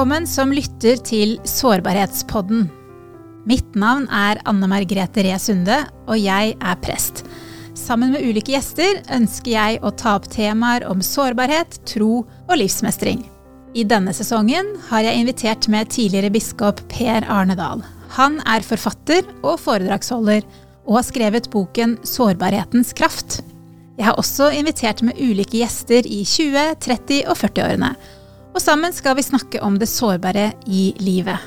Velkommen som lytter til Sårbarhetspodden. Mitt navn er Anne Margrethe Ree Sunde, og jeg er prest. Sammen med ulike gjester ønsker jeg å ta opp temaer om sårbarhet, tro og livsmestring. I denne sesongen har jeg invitert med tidligere biskop Per Arne Dahl. Han er forfatter og foredragsholder, og har skrevet boken 'Sårbarhetens kraft'. Jeg har også invitert med ulike gjester i 20-, 30- og 40-årene og sammen skal vi snakke om det sårbare i livet.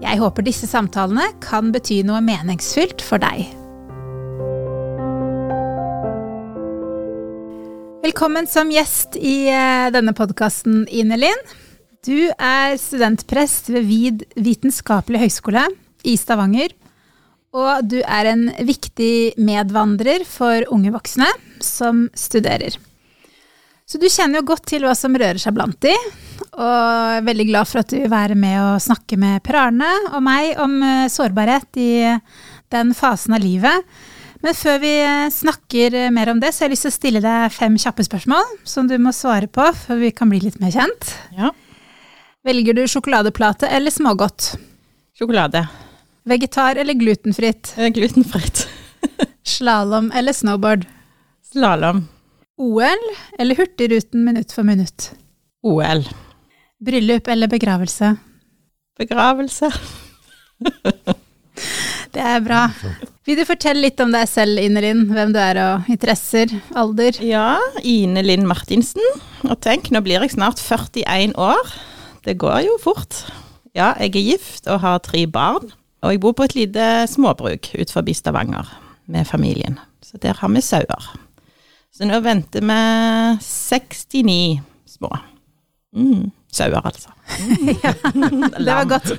Jeg håper disse samtalene kan bety noe meningsfylt for deg. Velkommen som gjest i eh, denne podkasten, Ine-Linn. Du er studentprest ved VID vitenskapelig høgskole i Stavanger. Og du er en viktig medvandrer for unge voksne som studerer. Så du kjenner jo godt til hva som rører seg blant de, og jeg er veldig glad for at du vil være med og snakke med Per Arne og meg om eh, sårbarhet i den fasen av livet. Men før vi eh, snakker mer om det, så har jeg lyst til å stille deg fem kjappe spørsmål som du må svare på før vi kan bli litt mer kjent. Ja. Velger du sjokoladeplate eller smågodt? Sjokolade. Vegetar eller glutenfritt? Eh, Glutenfritt. Slalåm eller snowboard? Slalåm. OL eller Hurtigruten minutt for minutt? OL. Bryllup eller begravelse? Begravelse. Det er bra. Vil du fortelle litt om deg selv, Ine-Linn? Hvem du er og interesser, alder? Ja, Ine Linn Martinsen. Og tenk, nå blir jeg snart 41 år. Det går jo fort. Ja, jeg er gift og har tre barn. Og jeg bor på et lite småbruk ut forbi Stavanger med familien. Så der har vi sauer. Så nå venter vi 69 små. Mm, sauer, altså. Det var godt.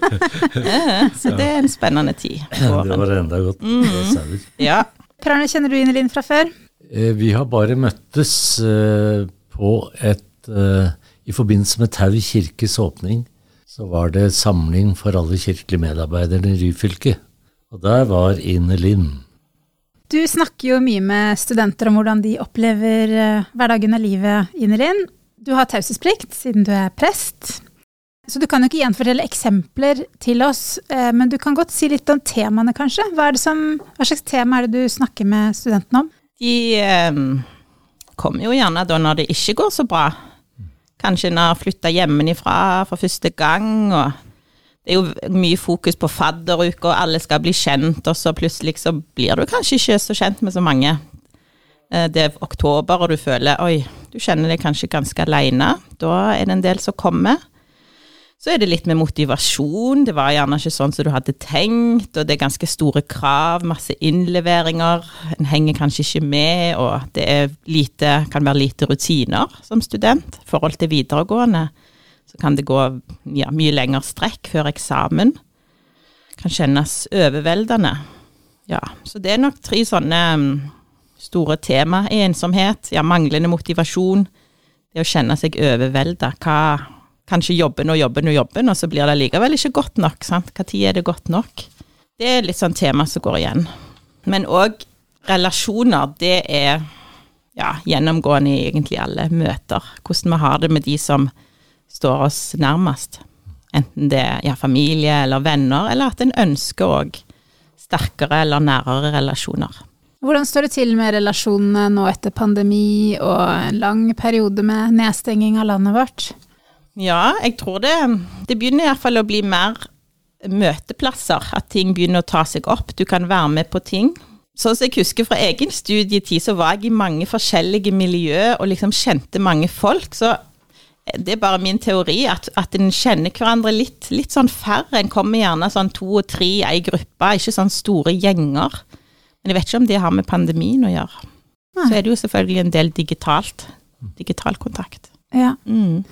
Så det er en spennende tid. Det var enda godt. Mm. sauer. Ja. Per Arne, kjenner du Ine-Linn fra før? Eh, Vi har bare møttes eh, på et eh, I forbindelse med Tau kirkes åpning så var det samling for alle kirkelige medarbeidere i Ryfylke. Og der var Ine Lind. Du snakker jo mye med studenter om hvordan de opplever hverdagen og livet, Ine-Linn. Du har taushetsplikt siden du er prest. Så du kan jo ikke gjenfortelle eksempler til oss, eh, men du kan godt si litt om temaene, kanskje. Hva, som, hva slags tema er det du snakker med studentene om? De eh, kommer jo gjerne da når det ikke går så bra. Kanskje en har flytta hjemmefra for første gang, og det er jo mye fokus på fadderuke, og alle skal bli kjent, og så plutselig så blir du kanskje ikke så kjent med så mange. Eh, Det er oktober, og du føler oi, du kjenner deg kanskje ganske aleine. Da er det en del som kommer. Så er det litt med motivasjon. Det var gjerne ikke sånn som du hadde tenkt, og det er ganske store krav, masse innleveringer. En henger kanskje ikke med, og det lite, kan være lite rutiner som student. I forhold til videregående så kan det gå ja, mye lengre strekk før eksamen. Kan kjennes overveldende. Ja, så det er nok tre sånne mm, store tema. Ensomhet, ja, manglende motivasjon. Det å kjenne seg overvelda. Kanskje jobben og jobben og jobben, og så blir det likevel ikke godt nok. sant? Når er det godt nok? Det er litt sånn tema som går igjen. Men òg relasjoner, det er ja, gjennomgående i egentlig alle møter. Hvordan vi har det med de som står oss nærmest. Enten det er ja, familie eller venner, eller at en ønsker òg sterkere eller nærere relasjoner. Hvordan står det til med relasjonene nå etter pandemi og en lang periode med nedstenging av landet vårt? Ja, jeg tror det Det begynner iallfall å bli mer møteplasser. At ting begynner å ta seg opp. Du kan være med på ting. Sånn som jeg husker fra egen studietid, så var jeg i mange forskjellige miljø og liksom kjente mange folk. Så det er bare min teori, at, at en kjenner hverandre litt, litt sånn færre. En kommer gjerne sånn to og tre i ei gruppe, ikke sånn store gjenger. Men jeg vet ikke om det har med pandemien å gjøre. Så er det jo selvfølgelig en del digitalt. Digital kontakt. Ja. Mm.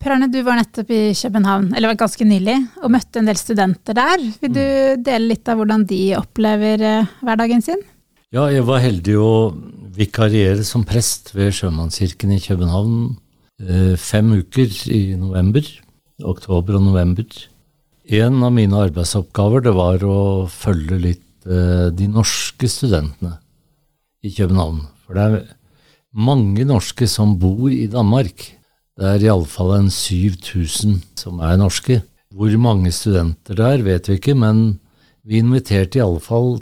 Per Arne, du var nettopp i København, eller var ganske nylig, og møtte en del studenter der. Vil du dele litt av hvordan de opplever eh, hverdagen sin? Ja, jeg var heldig å vikariere som prest ved Sjømannskirken i København eh, fem uker i november. Oktober og november. En av mine arbeidsoppgaver det var å følge litt de norske studentene i København. For det er mange norske som bor i Danmark. Det er iallfall en 7000 som er norske. Hvor mange studenter det er, vet vi ikke, men vi inviterte iallfall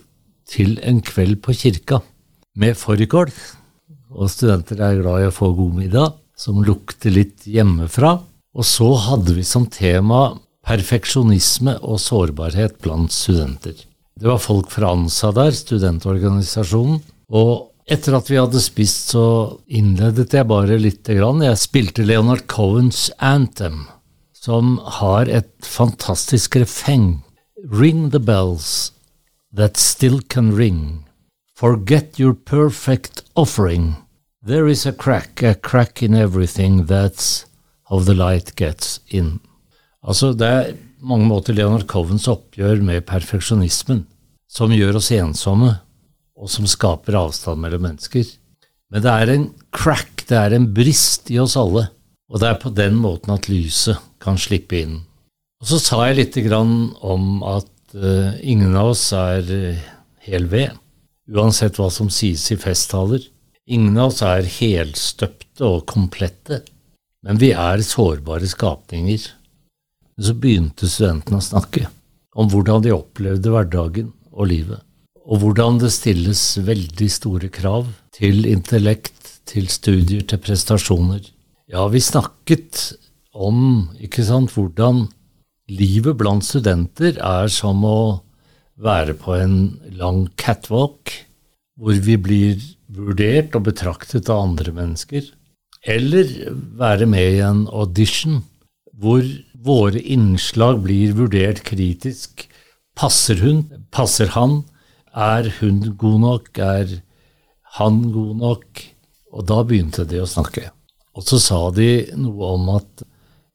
til en kveld på kirka med fårikål. Og studenter er glad i å få god middag, som lukter litt hjemmefra. Og så hadde vi som tema perfeksjonisme og sårbarhet blant studenter. Det var folk fra ANSA der, studentorganisasjonen. Og etter at vi hadde spist, så innledet jeg bare lite grann. Jeg spilte Leonard Cohens Anthem, som har et fantastisk refeng. Ring the bells that still can ring. Forget your perfect offering. There is a crack, a crack in everything that's how the light gets in. Altså, det er mange måter Leonard Covens oppgjør med perfeksjonismen, som gjør oss ensomme, og som skaper avstand mellom mennesker. Men det er en crack, det er en brist i oss alle, og det er på den måten at lyset kan slippe inn. Og så sa jeg lite grann om at uh, ingen av oss er uh, hel ved, uansett hva som sies i festtaler. Ingen av oss er helstøpte og komplette, men vi er sårbare skapninger. Men så begynte studentene å snakke om hvordan de opplevde hverdagen og livet, og hvordan det stilles veldig store krav til intellekt, til studier, til prestasjoner. Ja, vi snakket om ikke sant, hvordan livet blant studenter er som å være på en lang catwalk, hvor vi blir vurdert og betraktet av andre mennesker, eller være med i en audition hvor våre innslag blir vurdert kritisk. Passer hun? Passer han? Er hun god nok? Er han god nok? Og da begynte de å snakke. Og så sa de noe om at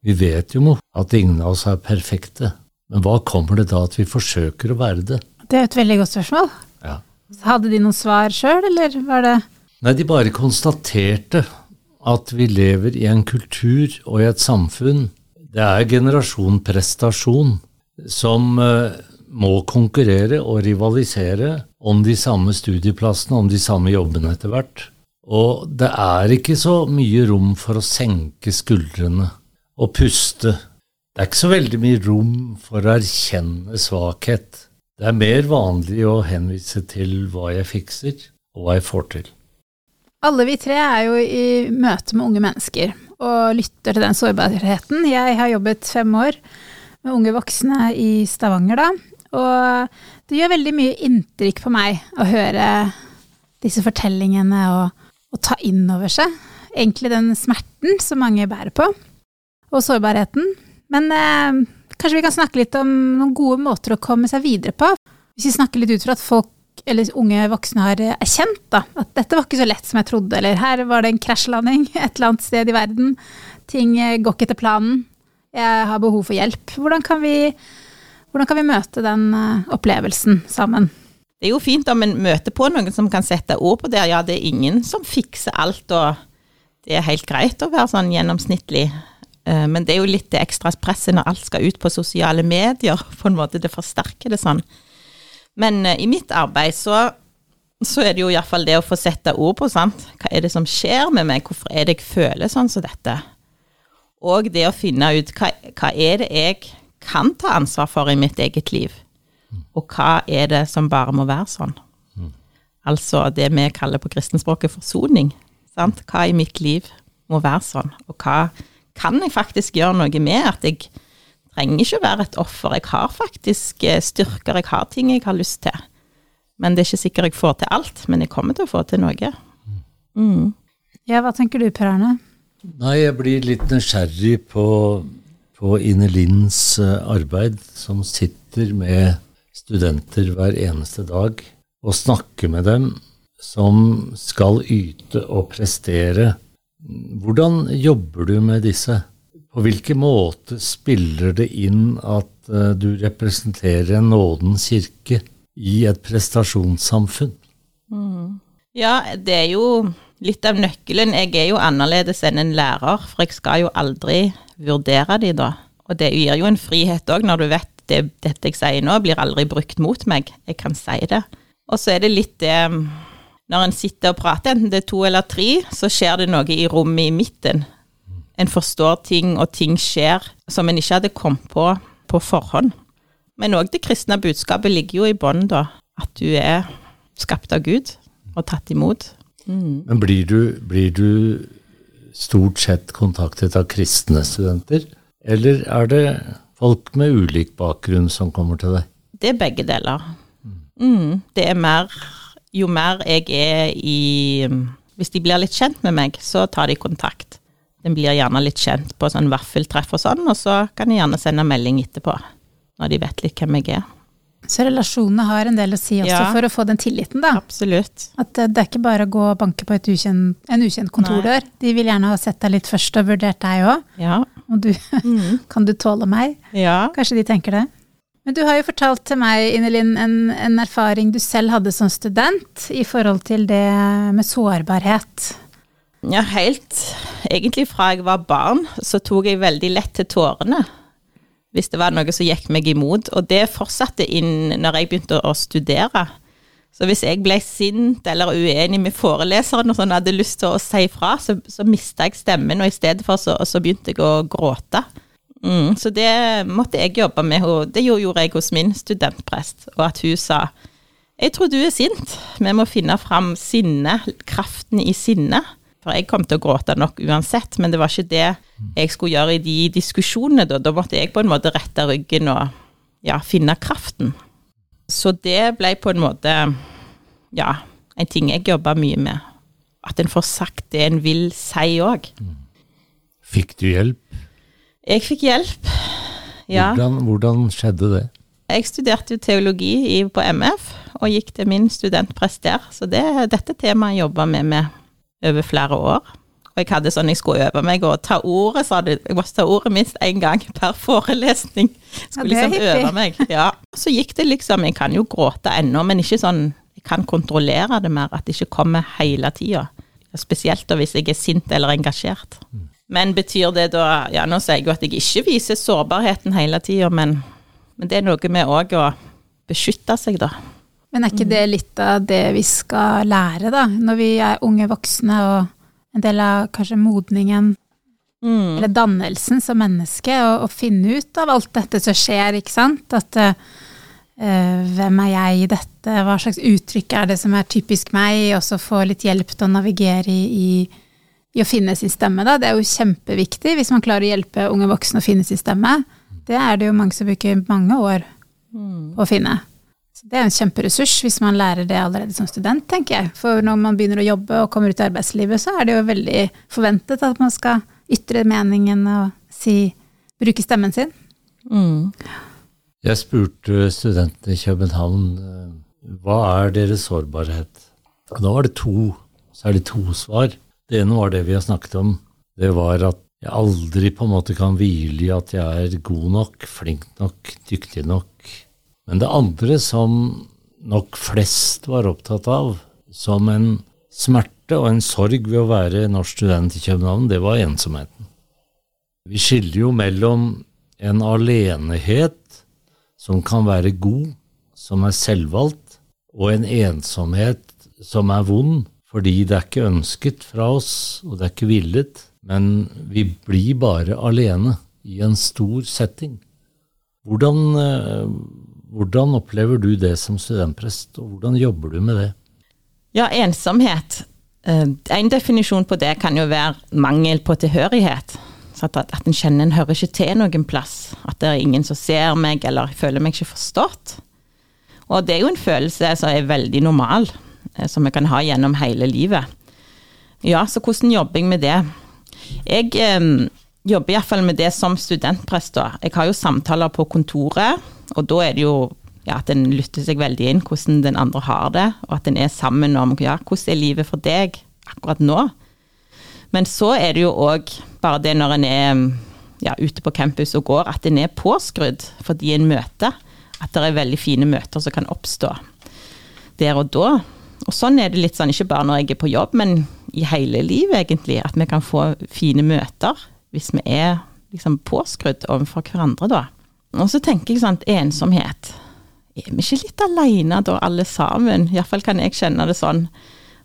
vi vet jo at ingen av oss er perfekte, men hva kommer det da at vi forsøker å være det? Det er et veldig godt spørsmål. Ja. Hadde de noen svar sjøl, eller var det Nei, de bare konstaterte at vi lever i en kultur og i et samfunn det er generasjon prestasjon som uh, må konkurrere og rivalisere om de samme studieplassene, om de samme jobbene etter hvert. Og det er ikke så mye rom for å senke skuldrene og puste. Det er ikke så veldig mye rom for å erkjenne svakhet. Det er mer vanlig å henvise til hva jeg fikser, og hva jeg får til. Alle vi tre er jo i møte med unge mennesker og lytter til den sårbarheten. Jeg har jobbet fem år med unge voksne i Stavanger da, og det gjør veldig mye inntrykk på meg å høre disse fortellingene og, og ta inn over seg egentlig den smerten som mange bærer på, og sårbarheten. Men eh, kanskje vi kan snakke litt om noen gode måter å komme seg videre på. Hvis vi snakker litt ut fra at folk eller unge voksne har erkjent da, at dette var ikke så lett som jeg trodde, eller her var det en krasjlanding et eller annet sted i verden. Ting eh, går ikke etter planen. Jeg har behov for hjelp. Hvordan kan vi, hvordan kan vi møte den eh, opplevelsen sammen? Det er jo fint om en møter på noen som kan sette ord på det. Ja, det er ingen som fikser alt, og det er helt greit å være sånn gjennomsnittlig. Eh, men det er jo litt det ekstra presset når alt skal ut på sosiale medier. På en måte det forsterker det sånn. Men uh, i mitt arbeid så, så er det jo iallfall det å få sette ord på, sant. Hva er det som skjer med meg, hvorfor er det jeg føler sånn som dette? Og det å finne ut hva, hva er det jeg kan ta ansvar for i mitt eget liv, og hva er det som bare må være sånn? Altså det vi kaller på kristenspråket forsoning. Sant? Hva i mitt liv må være sånn, og hva kan jeg faktisk gjøre noe med at jeg trenger ikke å være et offer. Jeg har faktisk eh, styrker, jeg har ting jeg har lyst til. Men det er ikke sikkert jeg får til alt, men jeg kommer til å få til noe. Mm. Ja, hva tenker du Per Arne? Nei, jeg blir litt nysgjerrig på, på Ine Linds eh, arbeid, som sitter med studenter hver eneste dag og snakker med dem, som skal yte og prestere. Hvordan jobber du med disse? På hvilken måte spiller det inn at uh, du representerer en nådens kirke i et prestasjonssamfunn? Mm. Ja, det er jo litt av nøkkelen. Jeg er jo annerledes enn en lærer, for jeg skal jo aldri vurdere de da. Og det gir jo en frihet òg, når du vet det, dette jeg sier nå, blir aldri brukt mot meg. Jeg kan si det. Og så er det litt det Når en sitter og prater, enten det er to eller tre, så skjer det noe i rommet i midten en forstår ting, og ting skjer som en ikke hadde kommet på på forhånd. Men òg det kristne budskapet ligger jo i bånn, da. At du er skapt av Gud og tatt imot. Mm. Men blir du, blir du stort sett kontaktet av kristne studenter, eller er det folk med ulik bakgrunn som kommer til deg? Det er begge deler. Mm. Det er mer Jo mer jeg er i Hvis de blir litt kjent med meg, så tar de kontakt. Den blir gjerne litt kjent på sånn vaffeltreff og sånn, og så kan de gjerne sende melding etterpå, når de vet litt hvem jeg er. Så relasjonene har en del å si også ja, for å få den tilliten, da. Absolutt. At det, det er ikke bare å gå og banke på ukjent, en ukjent kontordør. Nei. De vil gjerne ha sett deg litt først og vurdert deg òg. Ja. Og du, mm. kan du tåle meg? Ja. Kanskje de tenker det. Men du har jo fortalt til meg, Inelin, en, en erfaring du selv hadde som student i forhold til det med sårbarhet. Ja, helt egentlig fra jeg var barn, så tok jeg veldig lett til tårene. Hvis det var noe som gikk meg imot. Og det fortsatte inn når jeg begynte å studere. Så hvis jeg ble sint eller uenig med foreleseren og sånn, hadde lyst til å si fra, så, så mista jeg stemmen, og i stedet for så, så begynte jeg å gråte. Mm, så det måtte jeg jobbe med, og det gjorde jeg hos min studentprest. Og at hun sa jeg tror du er sint, vi må finne fram sinne, kraften i sinnet. For jeg kom til å gråte nok uansett, men det var ikke det jeg skulle gjøre i de diskusjonene. Da, da måtte jeg på en måte rette ryggen og ja, finne kraften. Så det ble på en måte ja, en ting jeg jobba mye med. At en får sagt det en vil si òg. Fikk du hjelp? Jeg fikk hjelp, ja. Hvordan, hvordan skjedde det? Jeg studerte jo teologi på MF, og gikk til min studentprest der. Så det, dette temaet jobba vi med over flere år. Og jeg hadde sånn jeg skulle øve meg og ta ordet, sa de. Jeg måtte ta ordet minst én gang per forelesning. Skulle ja, liksom øve meg. Ja. Så gikk det liksom Jeg kan jo gråte ennå, men ikke sånn Jeg kan kontrollere det mer, at det ikke kommer hele tida. Spesielt da hvis jeg er sint eller engasjert. Men betyr det da Ja, nå sier jeg jo at jeg ikke viser sårbarheten hele tida, men, men, det er noe med òg å beskytte seg, da. Men er ikke det litt av det vi skal lære, da, når vi er unge voksne, og en del av kanskje modningen, mm. eller dannelsen som menneske, å finne ut av alt dette som skjer, ikke sant? At uh, hvem er jeg i dette, hva slags uttrykk er det som er typisk meg, og så få litt hjelp til å navigere i, i, i å finne sin stemme, da. Det er jo kjempeviktig hvis man klarer å hjelpe unge voksne å finne sin stemme. Det er det jo mange som bruker mange år mm. på å finne. Det er en kjemperessurs hvis man lærer det allerede som student, tenker jeg. For når man begynner å jobbe og kommer ut i arbeidslivet, så er det jo veldig forventet at man skal ytre meningen og si bruke stemmen sin. Mm. Jeg spurte studentene i København eh, hva er deres sårbarhet. Og da var det to, særlig to svar. Det ene var det vi har snakket om. Det var at jeg aldri på en måte kan hvile i at jeg er god nok, flink nok, dyktig nok men det andre som nok flest var opptatt av, som en smerte og en sorg ved å være norsk student i København, det var ensomheten. Vi skiller jo mellom en alenehet som kan være god, som er selvvalgt, og en ensomhet som er vond, fordi det er ikke ønsket fra oss, og det er ikke villet, men vi blir bare alene i en stor setting. Hvordan eh, hvordan opplever du det som studentprest, og hvordan jobber du med det? Ja, ensomhet. Eh, en definisjon på det kan jo være mangel på tilhørighet. At, at en kjenner en hører ikke til noen plass. At det er ingen som ser meg, eller føler meg ikke forstått. Og det er jo en følelse som er veldig normal, eh, som vi kan ha gjennom hele livet. Ja, så hvordan jobber jeg med det? Jeg eh, jobber iallfall med det som studentprest. Jeg har jo samtaler på kontoret og da er det jo ja, at en lytter seg veldig inn hvordan den andre har det, og at en er sammen om ja, hvordan er livet for deg akkurat nå. Men så er det jo òg bare det når en er ja, ute på campus og går, at en er påskrudd fordi en møter. At det er veldig fine møter som kan oppstå der og da. Og sånn er det litt sånn, ikke bare når jeg er på jobb, men i hele livet, egentlig. At vi kan få fine møter hvis vi er liksom påskrudd overfor hverandre, da. Og så tenker jeg sånn ensomhet. Er vi ikke litt aleine da, alle sammen? Iallfall kan jeg kjenne det sånn.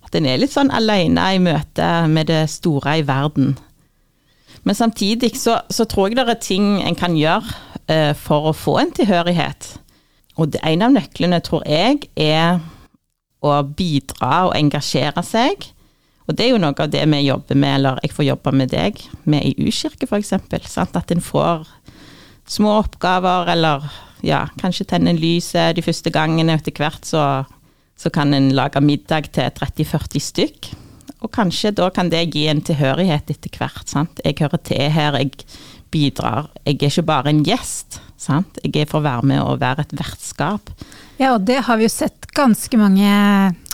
At en er litt sånn aleine i møte med det store i verden. Men samtidig så, så, tror jeg det er ting en kan gjøre eh, for å få en tilhørighet. Og det, en av nøklene, tror jeg, er å bidra og engasjere seg. Og det er jo noe av det vi jobber med, eller jeg får jobbe med deg med i U-kirke f.eks. At en får små oppgaver, eller ja, kanskje tenne lyset de første gangene. Etter hvert så, så kan en lage middag til 30-40 stykk. Og kanskje da kan det gi en tilhørighet etter hvert. sant? Jeg hører til her, jeg bidrar. Jeg er ikke bare en gjest, sant. Jeg er for å være med og være et vertskap. Ja, og det har vi jo sett ganske mange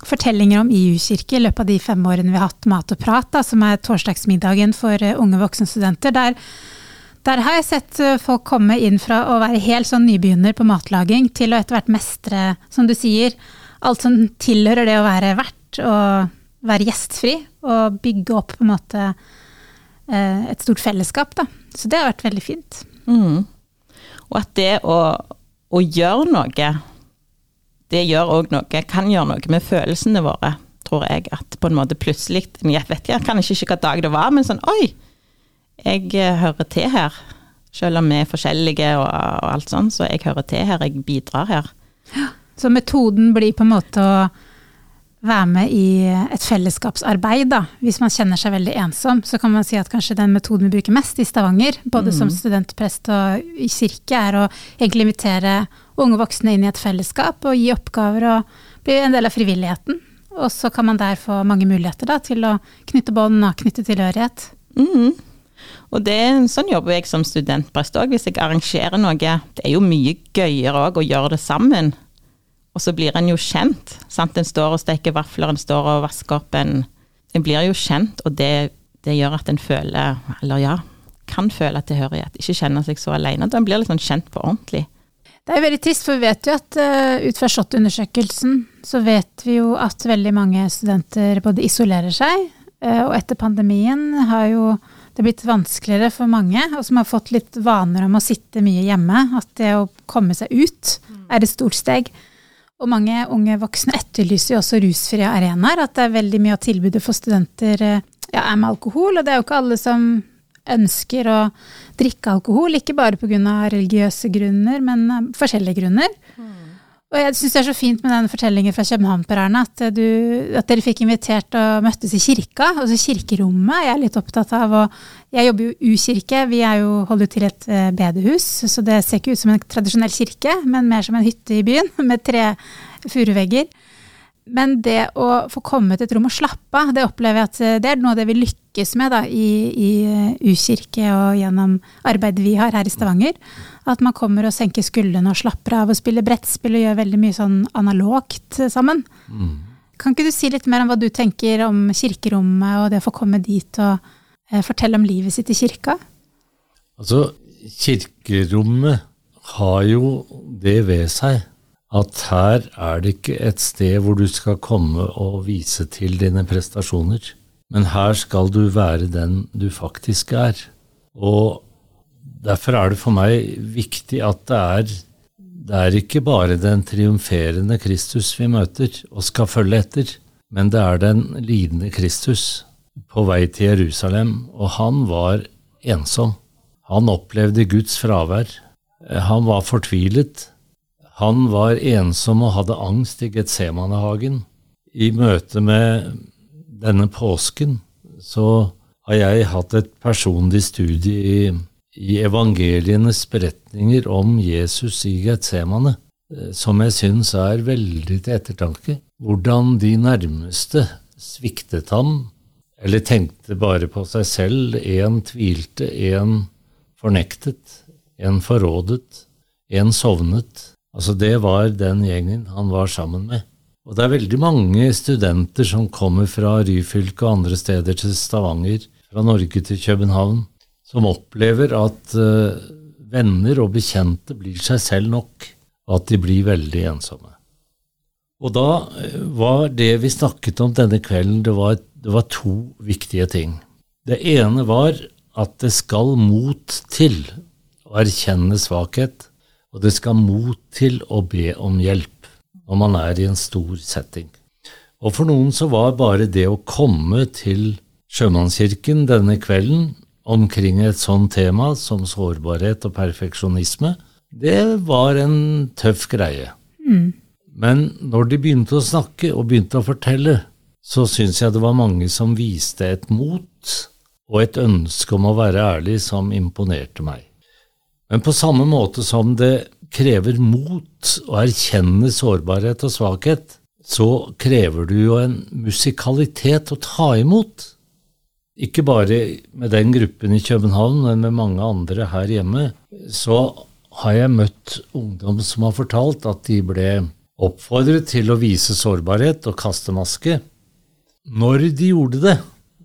fortellinger om i U-kirke i løpet av de fem årene vi har hatt Mat og prat, da, som er torsdagsmiddagen for eh, unge voksne studenter. Der, der har jeg sett eh, folk komme inn fra å være helt sånn nybegynner på matlaging, til å etter hvert mestre, som du sier, alt som tilhører det å være vert og være gjestfri. Og bygge opp på en måte eh, et stort fellesskap, da. Så det har vært veldig fint. Mm. Og at det å, å gjøre noe det gjør òg noe, kan gjøre noe med følelsene våre, tror jeg. At på en måte plutselig Jeg vet jeg kan ikke hvilken dag det var, men sånn Oi, jeg eh, hører til her. Selv om vi er forskjellige og, og alt sånn, så jeg hører til her. Jeg bidrar her. Så metoden blir på en måte å være med i et fellesskapsarbeid, da. Hvis man kjenner seg veldig ensom, så kan man si at kanskje den metoden vi bruker mest i Stavanger, både mm. som studentprest og i kirke, er å egentlig invitere unge voksne inn i et fellesskap og gi oppgaver og bli en del av frivilligheten. Og så kan man der få mange muligheter da, til å knytte bånd og knytte tilhørighet. Mm. Og det, sånn jobber jeg som studentprest òg, hvis jeg arrangerer noe. Det er jo mye gøyere òg å gjøre det sammen. Og så blir en jo kjent. sant? En står og steker vafler, en står og vasker opp en En blir jo kjent, og det, det gjør at en føler, eller ja, kan føle tilhørighet. Ikke kjenne seg så alene. Da en blir litt sånn kjent på ordentlig. Det er jo veldig trist, for vi vet jo at uh, ut fra SHoT-undersøkelsen så vet vi jo at veldig mange studenter både isolerer seg, uh, og etter pandemien har jo det blitt vanskeligere for mange, og som har fått litt vaner om å sitte mye hjemme. At det å komme seg ut er et stort steg. Og mange unge voksne etterlyser jo også rusfrie arenaer. At det er veldig mye av tilbudet for studenter uh, ja, er med alkohol, og det er jo ikke alle som ønsker å drikke alkohol, ikke bare pga. religiøse grunner, men av forskjellige grunner. Mm. Og jeg syns det er så fint med den fortellingen fra København, Per Arne, at, at, dere fikk invitert og møttes i kirka. Altså kirkerommet jeg er litt opptatt av. å jeg jobber jo U-kirke, vi er jo, holder til et eh, bedehus, så det ser ikke ut som en tradisjonell kirke, men mer som en hytte i byen med tre furuvegger. Men det å få komme til et rom og slappe av, det opplever jeg at eh, det er noe av det vi lykkes med da, i, i eh, U-kirke og gjennom arbeidet vi har her i Stavanger. At man kommer og senker skuldrene og slapper av og spiller brettspill og gjør veldig mye sånn analogt sammen. Mm. Kan ikke du si litt mer om hva du tenker om kirkerommet og det å få komme dit og eh, fortelle om livet sitt i kirka? Altså, kirkerommet har jo det ved seg at her er det ikke et sted hvor du skal komme og vise til dine prestasjoner, men her skal du være den du faktisk er. Og derfor er det for meg viktig at det er, det er ikke bare den triumferende Kristus vi møter og skal følge etter, men det er den lidende Kristus på vei til Jerusalem, og han var ensom. Han opplevde Guds fravær. Han var fortvilet. Han var ensom og hadde angst i Getsemanehagen. I møte med denne påsken så har jeg hatt et personlig studie i, i evangelienes beretninger om Jesus i Getsemane, eh, som jeg syns er veldig til ettertanke. Hvordan de nærmeste sviktet ham, eller tenkte bare på seg selv. En tvilte, en fornektet, en forrådet, en sovnet. Altså Det var den gjengen han var sammen med. Og det er veldig mange studenter som kommer fra Ryfylke og andre steder til Stavanger, fra Norge til København, som opplever at uh, venner og bekjente blir seg selv nok, og at de blir veldig ensomme. Og da eh, var det vi snakket om denne kvelden, det var, det var to viktige ting. Det ene var at det skal mot til å erkjenne svakhet og det skal mot til å be om hjelp når man er i en stor setting. Og for noen så var bare det å komme til sjømannskirken denne kvelden omkring et sånt tema som sårbarhet og perfeksjonisme, det var en tøff greie. Mm. Men når de begynte å snakke og begynte å fortelle, så syns jeg det var mange som viste et mot og et ønske om å være ærlig som imponerte meg. Men på samme måte som det krever mot å erkjenne sårbarhet og svakhet, så krever du jo en musikalitet å ta imot. Ikke bare med den gruppen i København, men med mange andre her hjemme. Så har jeg møtt ungdom som har fortalt at de ble oppfordret til å vise sårbarhet og kaste maske. Når de gjorde det,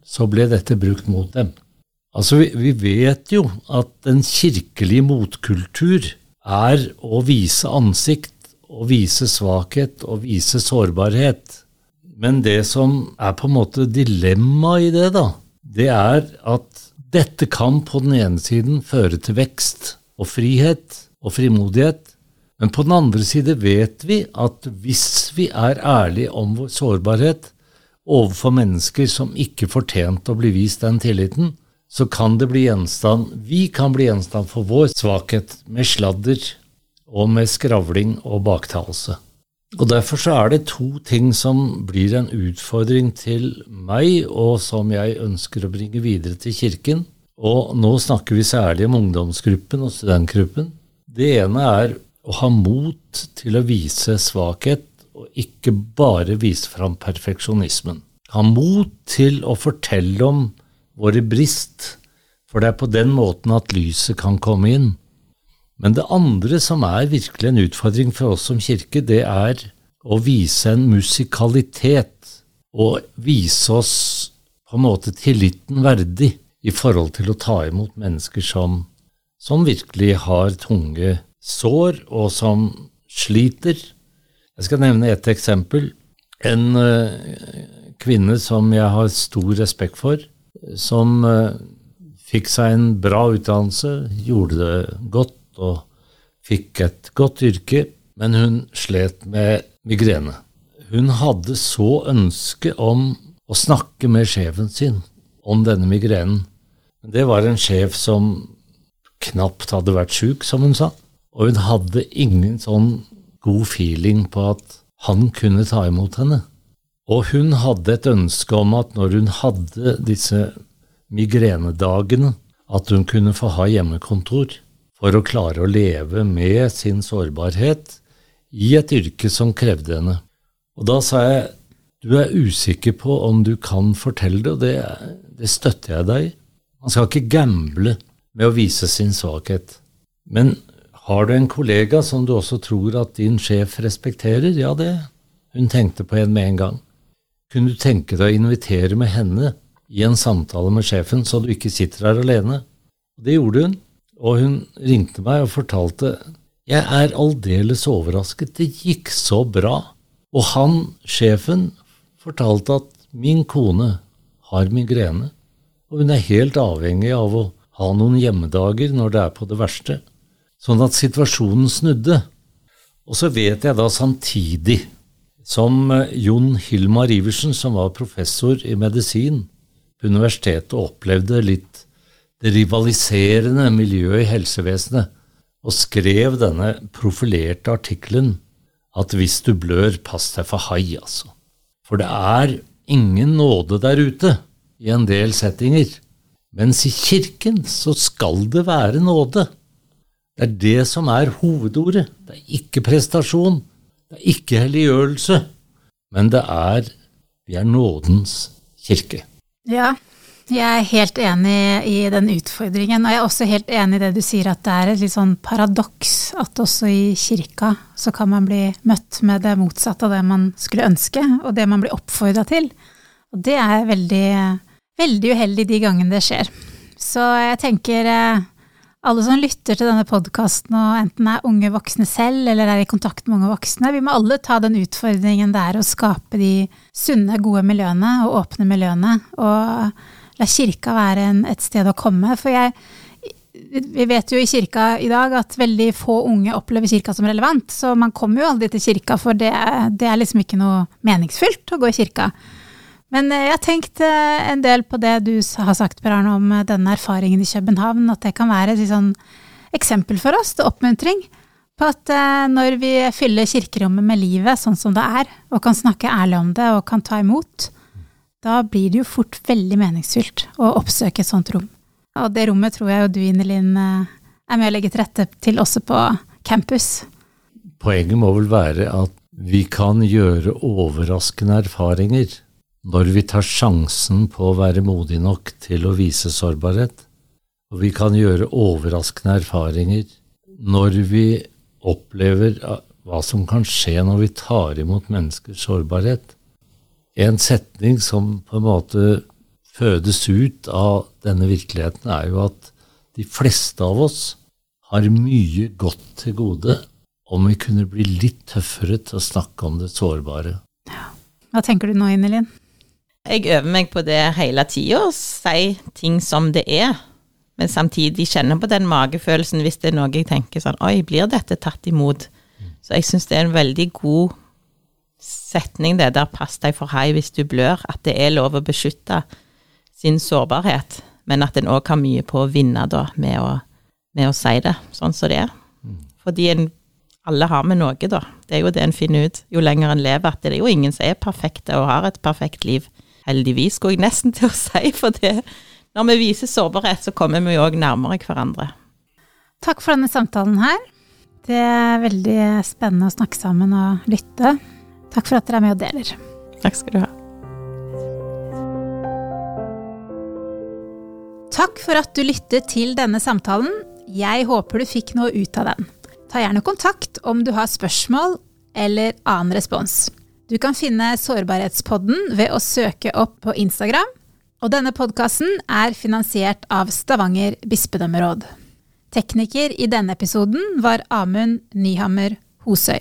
så ble dette brukt mot dem. Altså, vi, vi vet jo at en kirkelig motkultur er å vise ansikt, å vise svakhet og vise sårbarhet. Men det som er på en måte dilemmaet i det, da, det er at dette kan på den ene siden føre til vekst og frihet og frimodighet, men på den andre side vet vi at hvis vi er ærlige om vår sårbarhet, overfor mennesker som ikke fortjente å bli vist den tilliten, så kan det bli gjenstand Vi kan bli gjenstand for vår svakhet med sladder og med skravling og baktalelse. Og Derfor så er det to ting som blir en utfordring til meg, og som jeg ønsker å bringe videre til Kirken. Og nå snakker vi særlig om ungdomsgruppen og studentgruppen. Det ene er å ha mot til å vise svakhet og ikke bare vise fram perfeksjonismen. Ha mot til å fortelle om våre brist, for det er på den måten at lyset kan komme inn. Men det andre som er virkelig en utfordring for oss som kirke, det er å vise en musikalitet og vise oss på en måte tilliten verdig i forhold til å ta imot mennesker som, som virkelig har tunge sår, og som sliter jeg skal nevne ett eksempel. En uh, kvinne som jeg har stor respekt for, som uh, fikk seg en bra utdannelse, gjorde det godt og fikk et godt yrke, men hun slet med migrene. Hun hadde så ønske om å snakke med sjefen sin om denne migrenen. Det var en sjef som knapt hadde vært sjuk, som hun sa, og hun hadde ingen sånn god feeling på at han kunne ta imot henne. Og hun hadde et ønske om at når hun hadde disse migrenedagene, at hun kunne få ha hjemmekontor for å klare å leve med sin sårbarhet i et yrke som krevde henne. Og da sa jeg du er usikker på om du kan fortelle det, og det, det støtter jeg deg i. Man skal ikke gamble med å vise sin svakhet. Men har du en kollega som du også tror at din sjef respekterer? Ja, det. Hun tenkte på en med en gang. Kunne du tenke deg å invitere med henne i en samtale med sjefen, så du ikke sitter her alene? Det gjorde hun, og hun ringte meg og fortalte jeg er aldeles overrasket, det gikk så bra. Og han, sjefen, fortalte at min kone har migrene, og hun er helt avhengig av å ha noen hjemmedager når det er på det verste sånn at situasjonen snudde. Og så vet jeg da samtidig, som eh, Jon Hilmar Iversen, som var professor i medisin på universitetet opplevde litt det rivaliserende miljøet i helsevesenet, og skrev denne profilerte artikkelen at hvis du blør, pass deg for hai, altså. For det er ingen nåde der ute i en del settinger. Mens i kirken så skal det være nåde. Det er det som er hovedordet. Det er ikke prestasjon. Det er ikke helliggjørelse. Men det er Vi er nådens kirke. Ja, jeg er helt enig i den utfordringen. Og jeg er også helt enig i det du sier, at det er et litt sånn paradoks at også i kirka så kan man bli møtt med det motsatte av det man skulle ønske, og det man blir oppfordra til. Og det er veldig, veldig uheldig de gangene det skjer. Så jeg tenker eh, alle som lytter til denne podkasten og enten er unge voksne selv eller er i kontakt med unge voksne, vi må alle ta den utfordringen det er å skape de sunne, gode miljøene og åpne miljøene. Og la kirka være en, et sted å komme. For jeg, vi vet jo i kirka i dag at veldig få unge opplever kirka som relevant. Så man kommer jo aldri til kirka, for det, det er liksom ikke noe meningsfylt å gå i kirka. Men eh, jeg har tenkt eh, en del på det du har sagt, Per Arne, om eh, denne erfaringen i København. At det kan være et sånn eksempel for oss, til oppmuntring. På at når vi fyller kirkerommet med livet sånn som det er, og kan snakke ærlig om det og kan ta imot, da blir det jo fort veldig meningsfylt å oppsøke et sånt rom. Og det rommet tror jeg jo du, Inelin, er med å legge til rette til også på campus. Poenget må vel være at vi kan gjøre overraskende erfaringer når vi tar sjansen på å være modig nok til å vise sårbarhet. Og vi kan gjøre overraskende erfaringer når vi opplever hva som kan skje når vi tar imot menneskers sårbarhet. En setning som på en måte fødes ut av denne virkeligheten, er jo at de fleste av oss har mye godt til gode om vi kunne bli litt tøffere til å snakke om det sårbare. Hva tenker du nå, Inelin? Jeg øver meg på det hele tida, si ting som det er. Men samtidig kjenne på den magefølelsen hvis det er noe jeg tenker sånn Oi, blir dette tatt imot? Så jeg syns det er en veldig god setning, det der 'pass deg for hei hvis du blør'. At det er lov å beskytte sin sårbarhet, men at en òg har mye på å vinne da med å, med å si det sånn som det er. Fordi en, alle har med noe, da. Det er jo det en finner ut jo lenger en lever, at det er jo ingen som er perfekte og har et perfekt liv. Heldigvis, skulle jeg nesten til å si, for det når vi viser sårbarhet, så kommer vi jo òg nærmere hverandre. Takk for denne samtalen her. Det er veldig spennende å snakke sammen og lytte. Takk for at dere er med og deler. Takk skal du ha. Takk for at du lyttet til denne samtalen. Jeg håper du fikk noe ut av den. Ta gjerne kontakt om du har spørsmål eller annen respons. Du kan finne Sårbarhetspodden ved å søke opp på Instagram. Og denne podkasten er finansiert av Stavanger bispedømmeråd. Tekniker i denne episoden var Amund Nyhammer Hosøy.